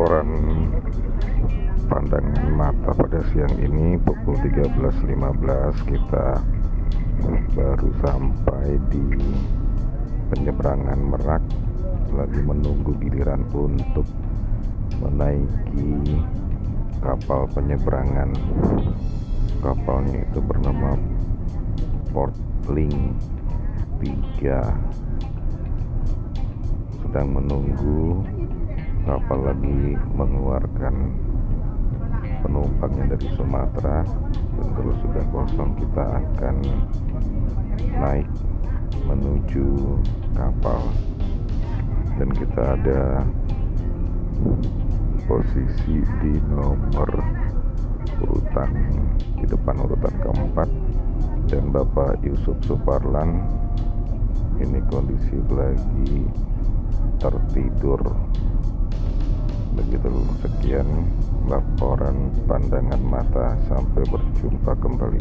laporan pandangan mata pada siang ini pukul 13.15 kita baru sampai di penyeberangan Merak. Lagi menunggu giliran untuk menaiki kapal penyeberangan. Kapalnya itu bernama Port Link 3 sedang menunggu kapal lagi mengeluarkan penumpangnya dari Sumatera dan kalau sudah kosong kita akan naik menuju kapal. Dan kita ada posisi di nomor urutan di depan urutan keempat. Dan Bapak Yusuf Suparlan ini kondisi lagi tertidur begitu sekian laporan pandangan mata. Sampai berjumpa kembali.